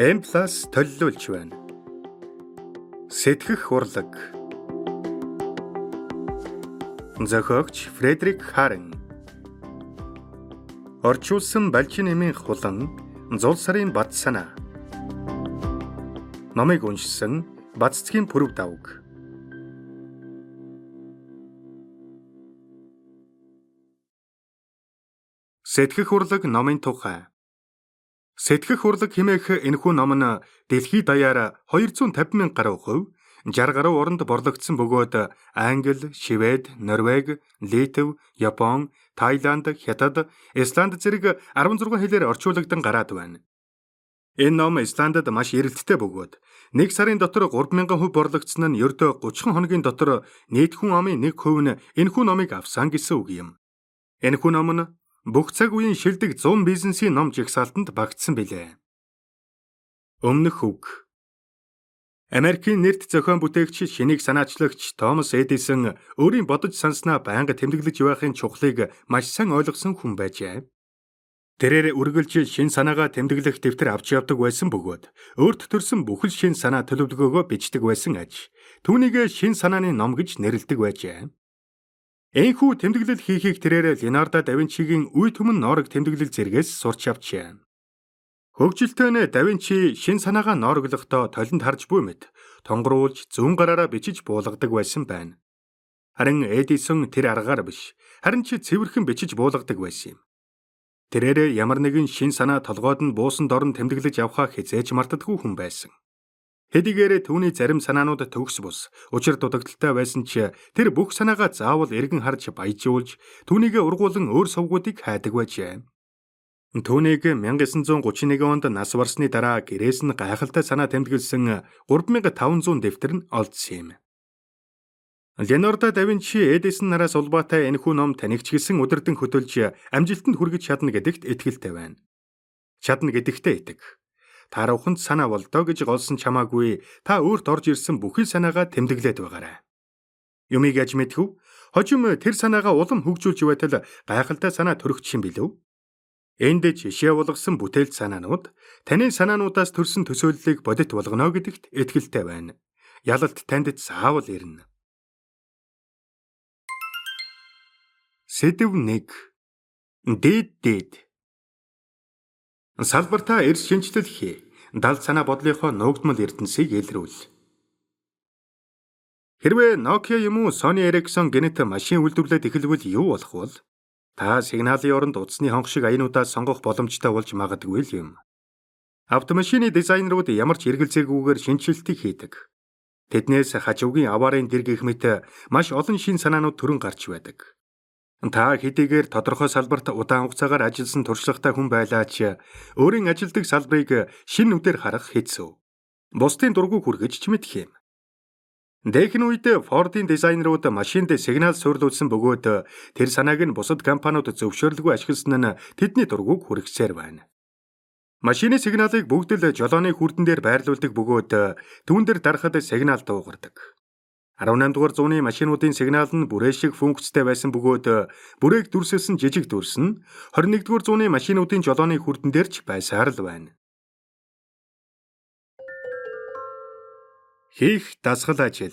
M+ төлөвлөж байна. Сэтгэх урлаг. Зохиогч Фредерик Харен. Орчуулсан Балчин эмийн хулан Зул сарын бат санаа. Номыг уншсан Баццгийн пүрв давг. Сэтгэх урлаг номын тухай. Сэтгэх урлаг хэмээх энэхүү ном нь дэлхийд даяар 250 мянга гаруй хувь 60 гаруй оронд борлогдсон бөгөөд Англи, Швед, Норвеги, Литв, Япон, Тайланд, Хятад, Исланд зэрэг 16 хэлээр орчуулагдсан гараад байна. Энэ ном Исландд маш эрэлттэй бөгөөд нэг сарын дотор 3000 хувь борлогдсон нь ердөө 30 хоногийн дотор нийт хүн амын 1% нь энэхүү номыг авсан гэсэн үг юм. Энэхүү ном нь бүх цаг үеийн шилдэг 100 бизнесийн ном жигсаалтанд багтсан билээ. Өмнөх үг Америкийн нэрт зохион бүтээгч шинийг санаачлагч Томас Эдисон өөрийн бодож санснаа байнга тэмдэглэж явахын чухлыг маш сайн ойлгосон хүн байжээ. Тэрээр үргэлж шин санаагаа тэмдэглэх дэвтэр авч явдаг байсан бөгөөд өөрт төрсэн бүхэл шин санаа төлөвлөгөөгөө бичдэг байсан аж түүнийг шин санааны ном гэж нэрлэдэг байжээ. Энэхүү тэмдэглэл хийхийг тэрээр Леонардо да Винчигийн үе түмэн ноорог тэмдэглэл зэргээс сурч авчээ. Хөгжилтэй нэ да Винчи шин санаагаа ноороглохдоо толинд харж буй мэт тонгоруулж зүүн гараараа бичиж буулгадаг байсан байна. Харин Эдисон тэр аргаар биш, харин ч цэвэрхэн бичиж буулгадаг байсан юм. Тэрээр ямар нэгэн шин санаа толгойд нь буусан дорн тэмдэглэж явхаа хизээж мартдаггүй хүн байсан. Хэдийгээр түүний зарим санаанууд төгс бус, учир дутагдaltaй байсан ч тэр бүх санаагаа заавал эргэн харж баяжуулж түүнийг ургуулan өөр сувгуудыг хайдаг байжээ. Түүнийг 1931 онд нас барсны дараа гэрээс нь гайхалтай санаа тэмдэглэсэн 3500 дэвтэр нь олдсон юм. Ленордо да Винчи Эдисон нараас улбаатай энэхүү ном танигч гисэн өдөрдөн хөтөлж амжилтанд хүргэж чадна гэдэгт итгэлтэй байна. Чадна гэдэгтээ итэг. Та руханд санаа болдоо гэж голсон чамаагүй та өөрт орж ирсэн бүхэл санаагаа тэмдэглээд байгаарай. Юмыг аж мэдхүү? Хожим тэр санаагаа улам хөгжүүлж байтал гайхалтай санаа төрөгч юм билүү? Энд жишээ болгосон бүтээлт санаанууд таны санаануудаас төрсэн төсөөллийг бодит болгоно гэдэгт итгэлтэй байна. Ялалт танд заавал ирнэ. Сэдв 1. Дээд дээд Салбартаа эрс шинжилэл хий. Дал санаа бодлынхоо нуугдмал эрдэнсийг илрүүл. Хэрвээ Nokia юм уу Sony Ericsson гэнэт машин үйлдвэрлээд эхэлвэл юу болох вэ? Та сигналын оронд утасны хонх шиг аянуудаа сонгох боломжтой болж магадгүй л юм. Автомашины дизайнерууд ямар ч эргэлзээгүйгээр шинжилтийг хийдэг. Тэднээс хажуугийн аваарын дэр гэх мэт маш олон шин санаанууд төрөн гарч байдаг. Та хэдийгээр тодорхой салбарт удаан хугацаагаар ажилласан туршлагатай хүн байлаа ч өөрийн ажилдаг салбарыг шин нүдээр харах хэцүү. Бусдын дургуг хүргэж ч мэдх юм. Дэхэн үед Ford-ийн дизайнерууд машинд сигнал суйрлуулсан бөгөөд тэр санааг нь бусад компаниуд зөвшөөрлгүй ашигласан нь тэдний дургуг хүргэсээр байна. Машины сигналыг бүгд л жолооны хүрдэн дээр байрлуулдаг бөгөөд түүн дээр дарахад сигнал дуугардаг. 18 дугаар зууны машинуудын сигнал нь бүрээ шиг функцтэй байсан бөгөөд бүрээг дүрсэлсэн жижиг дүрс нь 21 дугаар зууны машинуудын жолооны хүрдэн дээр ч байсаар л байна. Хийх дасгал ажил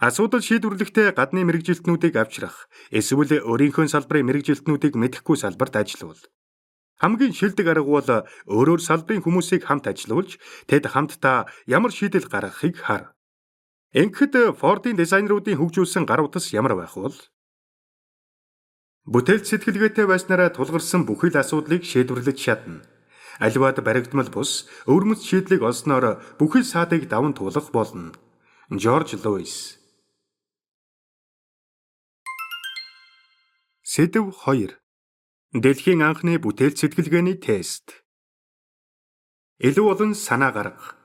Асуудал шийдвэрлэхдээ гадны мэрэгжилтнүүдийг авчрах эсвэл өөрийнхөө салбарын мэрэгжилтнүүдийг мэдэхгүй салбарт ажиллавал хамгийн шилдэг арга бол өөрөөр салбарын хүмүүсийг хамт ажилуулж тэд хамтдаа ямар шийдэл гаргахыг хар. Ингэхэд Ford-ийн дизайнеруудын хөгжүүлсэн гар утас ямар байх вэ? Бүтээлч сэтгэлгээтэй байснараа тулгарсан бүхэл асуудлыг шийдвэрлэж чадна. Аливаад баригдмал бус өвөрмөц шийдлийг олсноор бүхэл саадыг даван туулах болно. Жорж Луис Сэдв 2 Дэлхийн анхны бүтээлч сэтгэлгээний тест Илүү олон санаа гаргах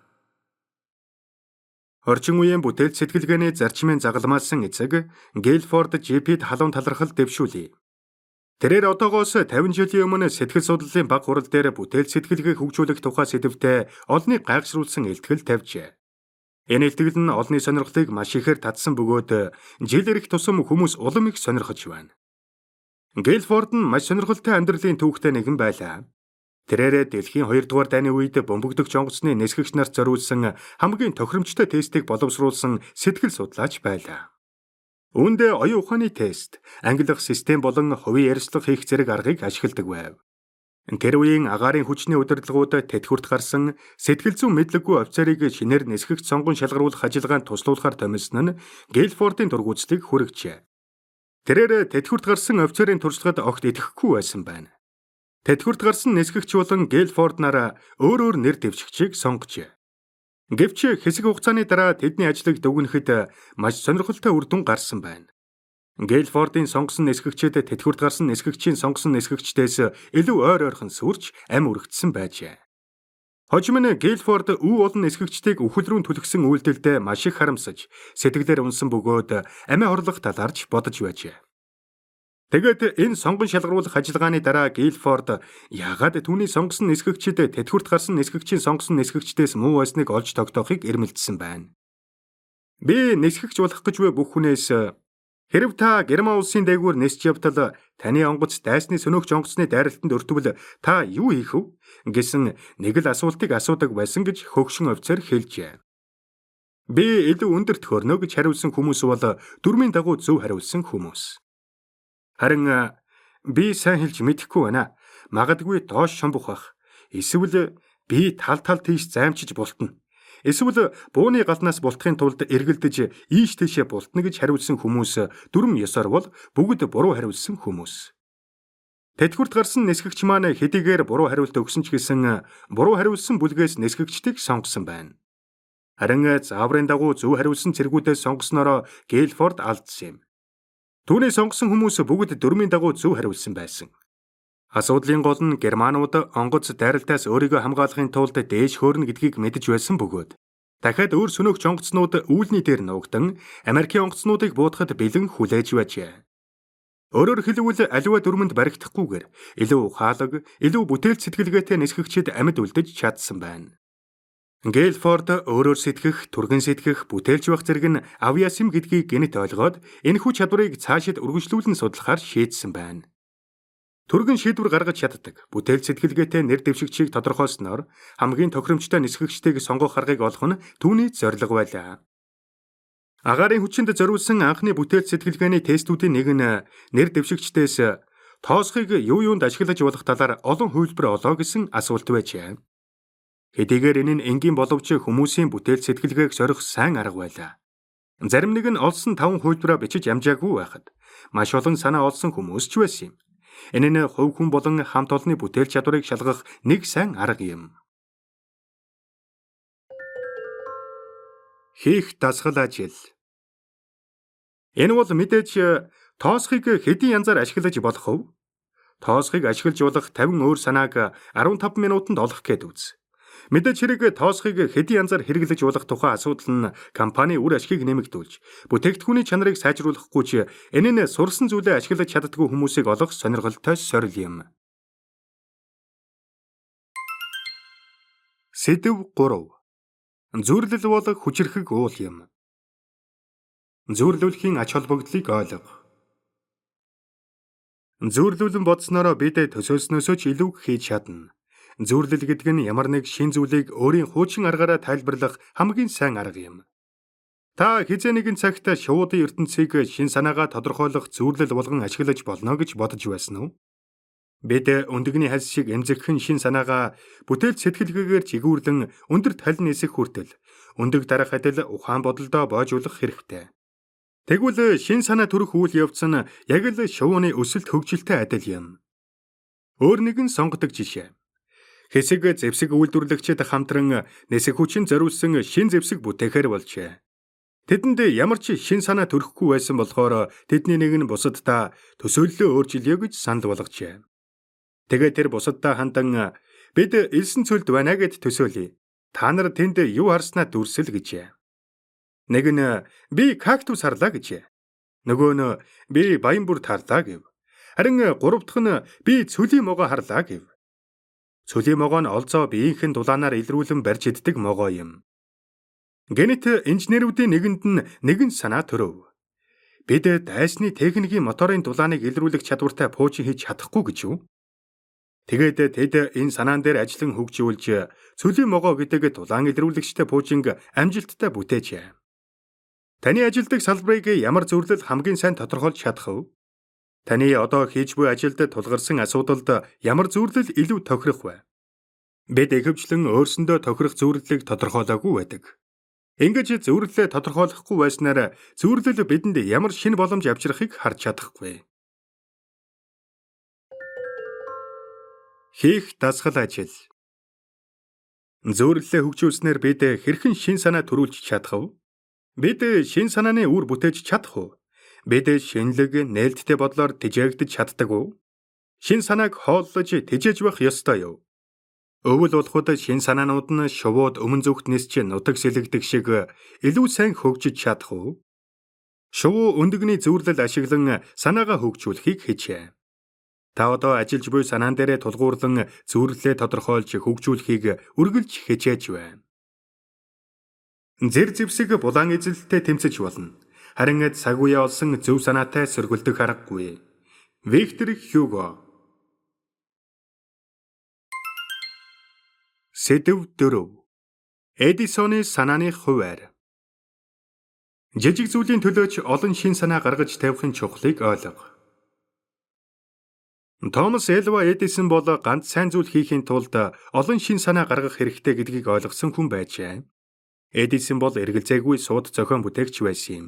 Орчин үеийн бүтээл сэтгэлгээний зарчмын загалмаасан эцэг Гейлфорд GP-д халуун талархал дэвшүүлээ. Тэрээр одоогоос 50 жилийн өмнө сэтгэл судлалын баг хурал дээр бүтээл сэтгэлгээ хөгжүүлэх тухай сэдвтэ олныг гайхшруулсан илтгэл тавьжээ. Энэ илтгэл нь олны сонирхлыг маш ихээр татсан бөгөөд жил ирэх тусам хүмүүс улам их сонирхож байна. Гейлфорд нь маш сонирхолтой амьдралын түүхтэй нэгэн байлаа. Тэрээрээ дэлхийн 2 дугаар дайны үед бөмбөгдөгч онгоцны нисгэгч нарт зориулсан хамгийн тохиромжтой тестийг боловсруулсан сэтгэл судлаач байлаа. Үүндээ оюун ухааны тест, ангилах систем болон хувийн ярьцлага хийх зэрэг аргыг ашигладаг байв. Тэр үеийн агаарын хүчний удирдлагууд тэтгэврт гарсан сэтгэл зүйн мэдлэггүй офицерыг шинээр нисгэгч сонгон шалгаруулах ажиллагаанд туслуулахар томилсон нь Гейлфордын тургууцлыг хүргэжээ. Тэрээр тэтгэврт гарсан офицерын туршлагад огт итгэхгүй байсан байна. Тэтгэврт гарсан нисгэгч болон Гейлфорд нараа өөр өөр нэр дэвшигчийг сонгожээ. Гэвч хэсэг хугацааны дараа тэдний ажлыг дүгнэхэд маш сонирхолтой үр дүн гарсан байна. Гейлфордын сонгосон нисгэгчэд тэтгэврт гарсан нисгэгчийн сонгосон нисгэгчдээс илүү ойр ойрхон сүрч ам өргөцсөн байжээ. Хожим нь Гейлфорд өв олон нисгэгчдийг үхэл рүү түлхсэн үйлдэлдээ маш их харамсаж сэтгэлээр унсан бөгөөд амиа хорлох талаарч бодож байжээ. Тэгээд энэ сонгон шалгаруулах ажиллагааны дараа Гилфорд яагаад түүний сонгосон нисгэгчид тэтгэврт гарсан нисгэгчийн сонгосон нисгэгчдээс муу байсныг олж тогтоохыг эрмэлдсэн байна. Би нисгэгч болох гэж буй бүх хүнээс хэрв та Герман улсын дээгүүр нисч явтал таны онгоц дайсны сөнөөгч онгоцны дайралтанд өртөвл та юу хийх вэ гэсэн нэг л асуултыг асуудаг байсан гэж хөгшин офицер хэлжээ. Би илүү өндөр төхөрнө гэж хариулсан хүмүүс бол дөрмийн дагуу зөв хариулсан хүмүүс. Харин би сайн хэлж мэдэхгүй байна. Магадгүй доош шомбох бах. Эсвэл би тал тал тийш займчиж болтно. Эсвэл бууны галнаас бултахын тулд эргэлдэж ийш тийшээ бултна гэж хариулсан хүмүүс дүрм ёсоор бол бүгд буруу хариулсан хүмүүс. Тэтгэврт гарсан нисгэгч маань хэдийгээр буруу хариулт өгсөн ч гэсэн буруу хариулсан бүлгээс нисгэгчдийг сонгосон байна. Харин зааврын дагуу зөв хариулсан цэргүүдээс сонгоснороо Гейлфорд алдсан юм. Түүний сонгосон хүмүүс бүгд дөрмийн дагуу зөв хариулсан байсан. Асуудлын гол нь германууд онгоц дайралтаас өөрийгөө хамгаалахын тулд дээш хөөрнө гэдгийг мэдж байсан бөгөөд дахиад өөр сөнөөгч онгоцнууд үүлний дээр нуугдан Америкийн онгоцнуудыг буутахад бэлэн хүлээж байжээ. Өөрөөр хэлбэл аливаа дүрмэнд баригдахгүйгээр илүү ухаалаг, илүү бүтээл сэтгэлгээтэй нисгэгчид амьд үлдэж чадсан байна. Гейлфорд өөрөөр сэтгэх, түргэн сэтгэх, бүтээлч байх зэрэг нь авьяасим гэдгийг гэнэт ойлгоод энэхүү чадварыг цаашид үргэлжлүүлэн судлахаар шийдсэн байна. Түргэн шийдвэр гаргаж чаддаг, бүтээл сэтгэлгээтэй нэр дэвшигчийг тодорхойлсноор хамгийн тохиромжтой нисгэгчдийг сонгох аргыг олох нь түүний зорилго байлаа. Агаарын хүчинд зориулсан анхны бүтээл сэтгэлгээний тестүүдийн нэг нь нэр дэвшигчдээс тоосхыг юу юунд ашиглаж болох талаар олон хувилбар олоо гэсэн асуулт байжээ. Хэдийгээр энэ нь энгийн боловч хүмүүсийн бүтээл сэтгэлгээг сорих сайн арга байлаа. Зарим нэг нь олсон 5 хувилбараа бичиж амжаагүй байхад маш олон санаа олсон хүмүүс ч байсан юм. Энэ нь хувь хүн болон хамт олонны бүтээл чадварыг шалгах нэг сайн арга юм. Хийх дасгал ажил. Энэ бол мэдээж тоосхыг хэдийн янзаар ашиглаж болох вэ? Тоосхыг ашиглаж болох 50 өөр санааг 15 минутанд олох гээд үз. Мэдээж хэрэг тоосхыг хэдийн янзаар хэрэглэж болох тухай асуудал нь компани үр ашгийг нэмэгдүүлж, бүтээгдэхүүний чанарыг сайжруулахгүй ч энэ нь сурсан зүйлээ ашиглаж чаддгүй хүмүүсийг олох сонирхолтой сорил юм. Сэдв 3. Зүрлэл бол хүчрхэг уул юм. Зүрлүүлэхийн ач холбогдлыг ойлго. Зүрлүүлэн бодсноороо бид төсөөлснөөсөө ч илүү хийж чадна. Зүрлэл гэдэг нь ямар нэг шин зүйлийг өөрийн хуучин аргаараа тайлбарлах хамгийн сайн арга юм. Та хизээ нэгэн цагт шуудын ертөнцийг шин санаагаа тодорхойлох зүрлэл болгон ашиглаж болно гэж бодож байсан уу? Бид өндөгний хальс шиг эмзэгхэн шин санаагаа бүтээл сэтгэлгээгээр чигүүрлэн өндөр талын нисэх хүртэл өндөг дарах адил ухаан бодолдоо боожуулах хэрэгтэй. Тэгвэл шин санаа төрөх үйл явц нь яг л шувууны өсөлт хөгжилтэй адил юм. Өөр нэгэн сонгодог жишээ. Хэсэг зэвсэг үйлдвэрлэгчид хамтран нэсэг хүчин зориулсан шин зэвсэг бүтээхээр болжээ. Тэдэнд ямар ч шин санаа төрөхгүй байсан болохоор тэдний нэг нь бусаддаа төсөөллөө өөрчилъё гэж санал болгожээ. Тэгээд тэр бусаддаа хандан бид элсэн цөлд байна гэд төсөөлье. Та нар тэнд юу харснаа дүрсэл гэжээ. Нэг нь би кактус харлаа гэжээ. Нөгөө нь би баян бүр тарлаа гэв. Харин гурав дахь нь би цөлийн могоо харлаа гэв. Цөлийн могоо нь олзоо биеийнхэн дулаанаар илрүүлэн барьж иддэг могоо юм. Генет инженерүүдийн нэгэнд нь нэгэн санаа төрөв. Бид дайсны техникийн моторын дулааныг илрүүлэх чадвартай пуучин хийж чадахгүй гэж юу? Тэгээд тэд энэ санаан дээр ажиллан хөгжүүлж цөлийн могоо гэдэг тулаан илрүүлэгчтэй пуужинг амжилттай бүтээжээ. Таны ажилдаг салбарыг ямар зөвлөл хамгийн сайн тодорхойлж чадах вэ? Таны одоо хийж буй ажилд тулгарсан асуудалд ямар зөвлөл илүү тохирох вэ? Бид ихэвчлэн өөрсөндөө тохирох зөвлөлийг тодорхойлоогүй байдаг. Ингэж зөвлөлөө тодорхойлохгүй байснаар зөвлөл бидэнд ямар шин боломж авчрахыг харж чадахгүй. Хийх дасгал ажил. Зөөрлөлөө хөгжүүлснээр бид хэрхэн шин санаа төрүүлж чадах вэ? Бид шин санааны үр бүтээж чадах уу? Бид шинэлэг, нээлттэй бодлоор тэжээгдэж чаддаг уу? Шин санааг хооллож тэжээж байх ёстой юу? Өвөл болоход шин санаанууд нь шувууд өмнө зүгт нисч нутаг сэлэгдэх шиг илүү сайн хөгжиж чадах уу? Шувуу өндөгний зөвөрлөл ашиглан санаагаа хөгжүүлэхийг хичээ. Та одоо ажиллаж буй санаан дээрээ тулгуурлан зөвөрлөлөө тодорхойлж хөгжүүлэхийг үргэлж хичээж байна. Зэр зэвсэг булаан эзэлтэй тэмцэж болно. Харин цагуяа олсон зөв санаатай сөргөлдөх аргагүй. Виктор Хьюго Сэдв 4 Эдисоны санааны хуваар Жижиг зүйлийн төлөөч олон шин санаа гаргаж тавихын чухлыг ойлго. Томас Элва Эдисон бол ганц сайн зүйл хийхин тулд олон шин санаа гаргах хэрэгтэй гэдгийг ойлгосон хүн байжээ. Эдисон бол эргэлзээгүй сууд зохион бүтээгч байсан юм.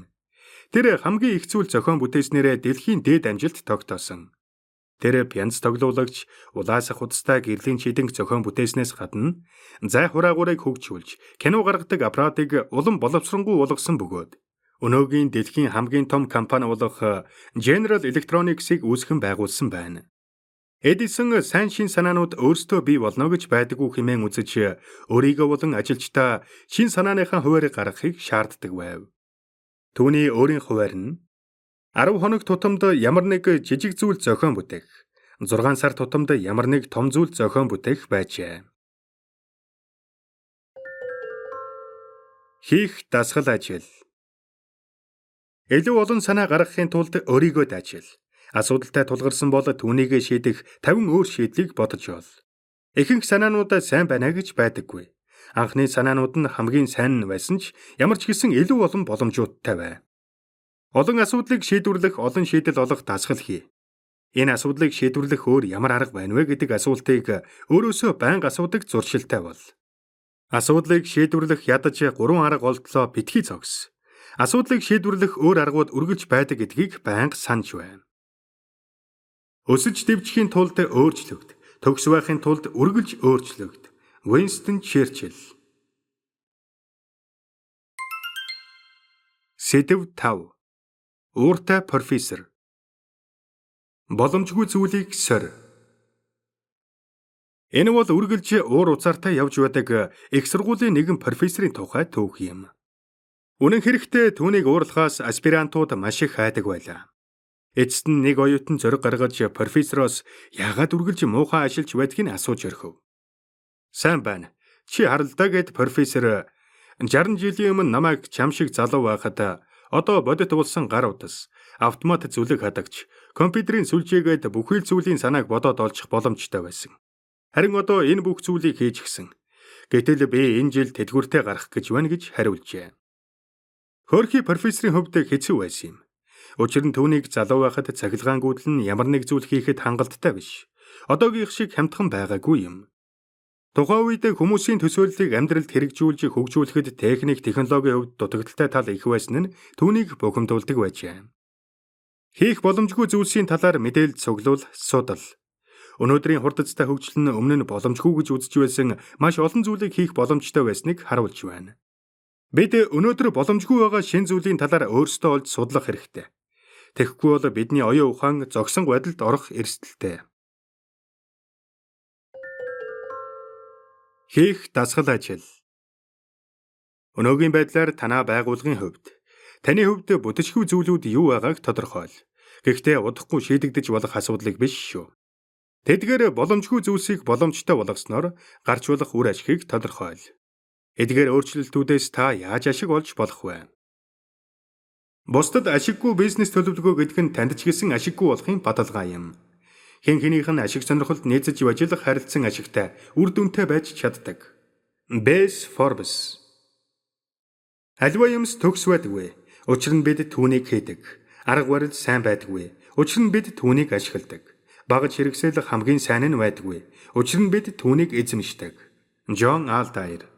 Тэр хамгийн их зүйл зохион бүтээснээрээ дэлхийн дээд амжилт тогтоосон. Тэр пянц тоглуулагч, улаасах худастай гэрлийн чидэнг зохион бүтээснээс гадна зай хураагуурыг хөгжүүлж, кино гаргадаг аппаратыг улам боловсронгуй болгосон бөгөөд өнөөгийн дэлхийн хамгийн том компани болох General Electronics-ыг үүсгэн байгуулсан байна. Эдисон сайн шин санаанууд өөрсдөө бий болно гэж байдаггүй хэмээн үзэж өөрийгөө болон ажилчдаа шин санааныхаа хуваарийг гаргахыг шаарддаг байв. Түүний өөрийн хуваар нь 10 хоног тутамд ямар нэг жижиг зүйл зохион бүтээх, 6 сар тутамд ямар нэг том зүйл зохион бүтээх байжээ. Хийх дасгал ажил. Илүү олон санаа гаргахын тулд өөрийгөө даажил Асуудалтай тулгарсан бол түүнийг шийдэх 50 өөр шийдлийг бодож бол. Ихэнх санаануудаа сайн байна гэж байдаггүй. Анхны санаанууд нь хамгийн сайн байсан ч ямар ч гэсэн илүү олон боломжуудтай бай. Олон асуудлыг шийдвэрлэх олон шийдэл олох дасгал хий. Энэ асуудлыг шийдвэрлэх өөр ямар арга байна вэ гэдэг асуултыг өөрөөсөө байнга асуудаг зуршилтай бол. Асуудлыг шийдвэрлэх ядаж гурван арга олдлоо битгий зогс. Асуудлыг шийдвэрлэх өөр аргууд үргэлж байдаг гэдгийг байнга санаж байна. Өсөж дэвжихийн тулд өөрчлөгд. Төгс байхын тулд үргэлж өөрчлөгд. Winston Churchill. Сэдв 5. Ууртай профессор. Боломжгүй зүйлийг сорь. Энэ бол үргэлж уур уцаартай явж байдаг их сургуулийн нэгэн профессорын тухай түүх юм. Үнэн хэрэгтээ түүнийг уурлахаас аспирантууд маш их хайдаг байлаа. Эцэст нь нэг оюутан зориг гаргаж профессороос яагаад үргэлж муухай ажиллаж байдгийг асууж орхив. Сайн байна. Чи харалдаа гэд профессор 60 жилийн өмнө намайг чам шиг залуу байхад одоо бодит болсон гар утас, автомат зүлэг хадагч, компьютерийн сүлжээгээд бүхэл зүйлийн санааг бодоод олчих боломжтой байсан. Харин одоо энэ бүх зүйлийг хийж гисэн. Гэтэл би энэ жил тэдгүртэй гарах гэж байна гэж хариулжээ. Хөрхи профессорын хувьд хэцүү байсан юм. Учир нь түүнийг залуу байхад цахилгаангууд нь ямар нэг зүйл хийхэд хангалттай биш. Одоогийн шиг хямдхан байгаагүй юм. Тухайн үед хүмүүсийн төсөөллийг амьдралд хэрэгжүүлж хөгжүүлэхэд техник, технологийн хувьд дутагдaltaй тал их байсан нь түүнийг бухимдуулдаг байжээ. Хийх боломжгүй зүйлсийн талаар мэдээлэл цуглуул, судал. Өнөөдрийн хурдцтай хөгжил нь өмнө нь боломжгүй гэж үзэж байсан маш олон зүйлийг хийх боломжтой байсныг харуулж байна. Бид өнөөдөр боломжгүй байгаа шин зүйлийн талаар өөрсдөө олж судлах хэрэгтэй. Тэгэхгүй бол бидний оюун ухаан зогсон байдалд орох эрсдэлтэй. Хийх дасгал ажил. Өнөөгийн байдлаар танаа байгуулгын хувьд таны хувьд бүтцгүй зүйлүүд юу байгааг тодорхойл. Гэхдээ удахгүй шийдэгдэж болох асуудлыг биш шүү. Тэдгээр боломжгүй зүйлсийг боломжтой болгосноор гарч болох үр ашигыг тодорхойл. Эдгээр өөрчлөлтүүдээс та яаж ашиг олж болох вэ? Бусдад ашиггүй бизнес төлөвлөгөө гэдэг нь танд ч гэсэн ашиггүй болохын бадалгаа юм. Хэн хэнийх нь ашиг сонирхолд нээцэж ажиллах харилцан ашигтай үр дүнтэй байж чаддаг. Bess Forbes Альва юмс төгс байдаггүй. Учир нь бид түүнийг хийдэг. Арга барил сайн байдаггүй. Учир нь бид түүнийг ашигладаг. Багж хэрэгсэл хамгийн сайн нь байдаггүй. Учир нь бид түүнийг эзэмшдэг. Джон Алдайр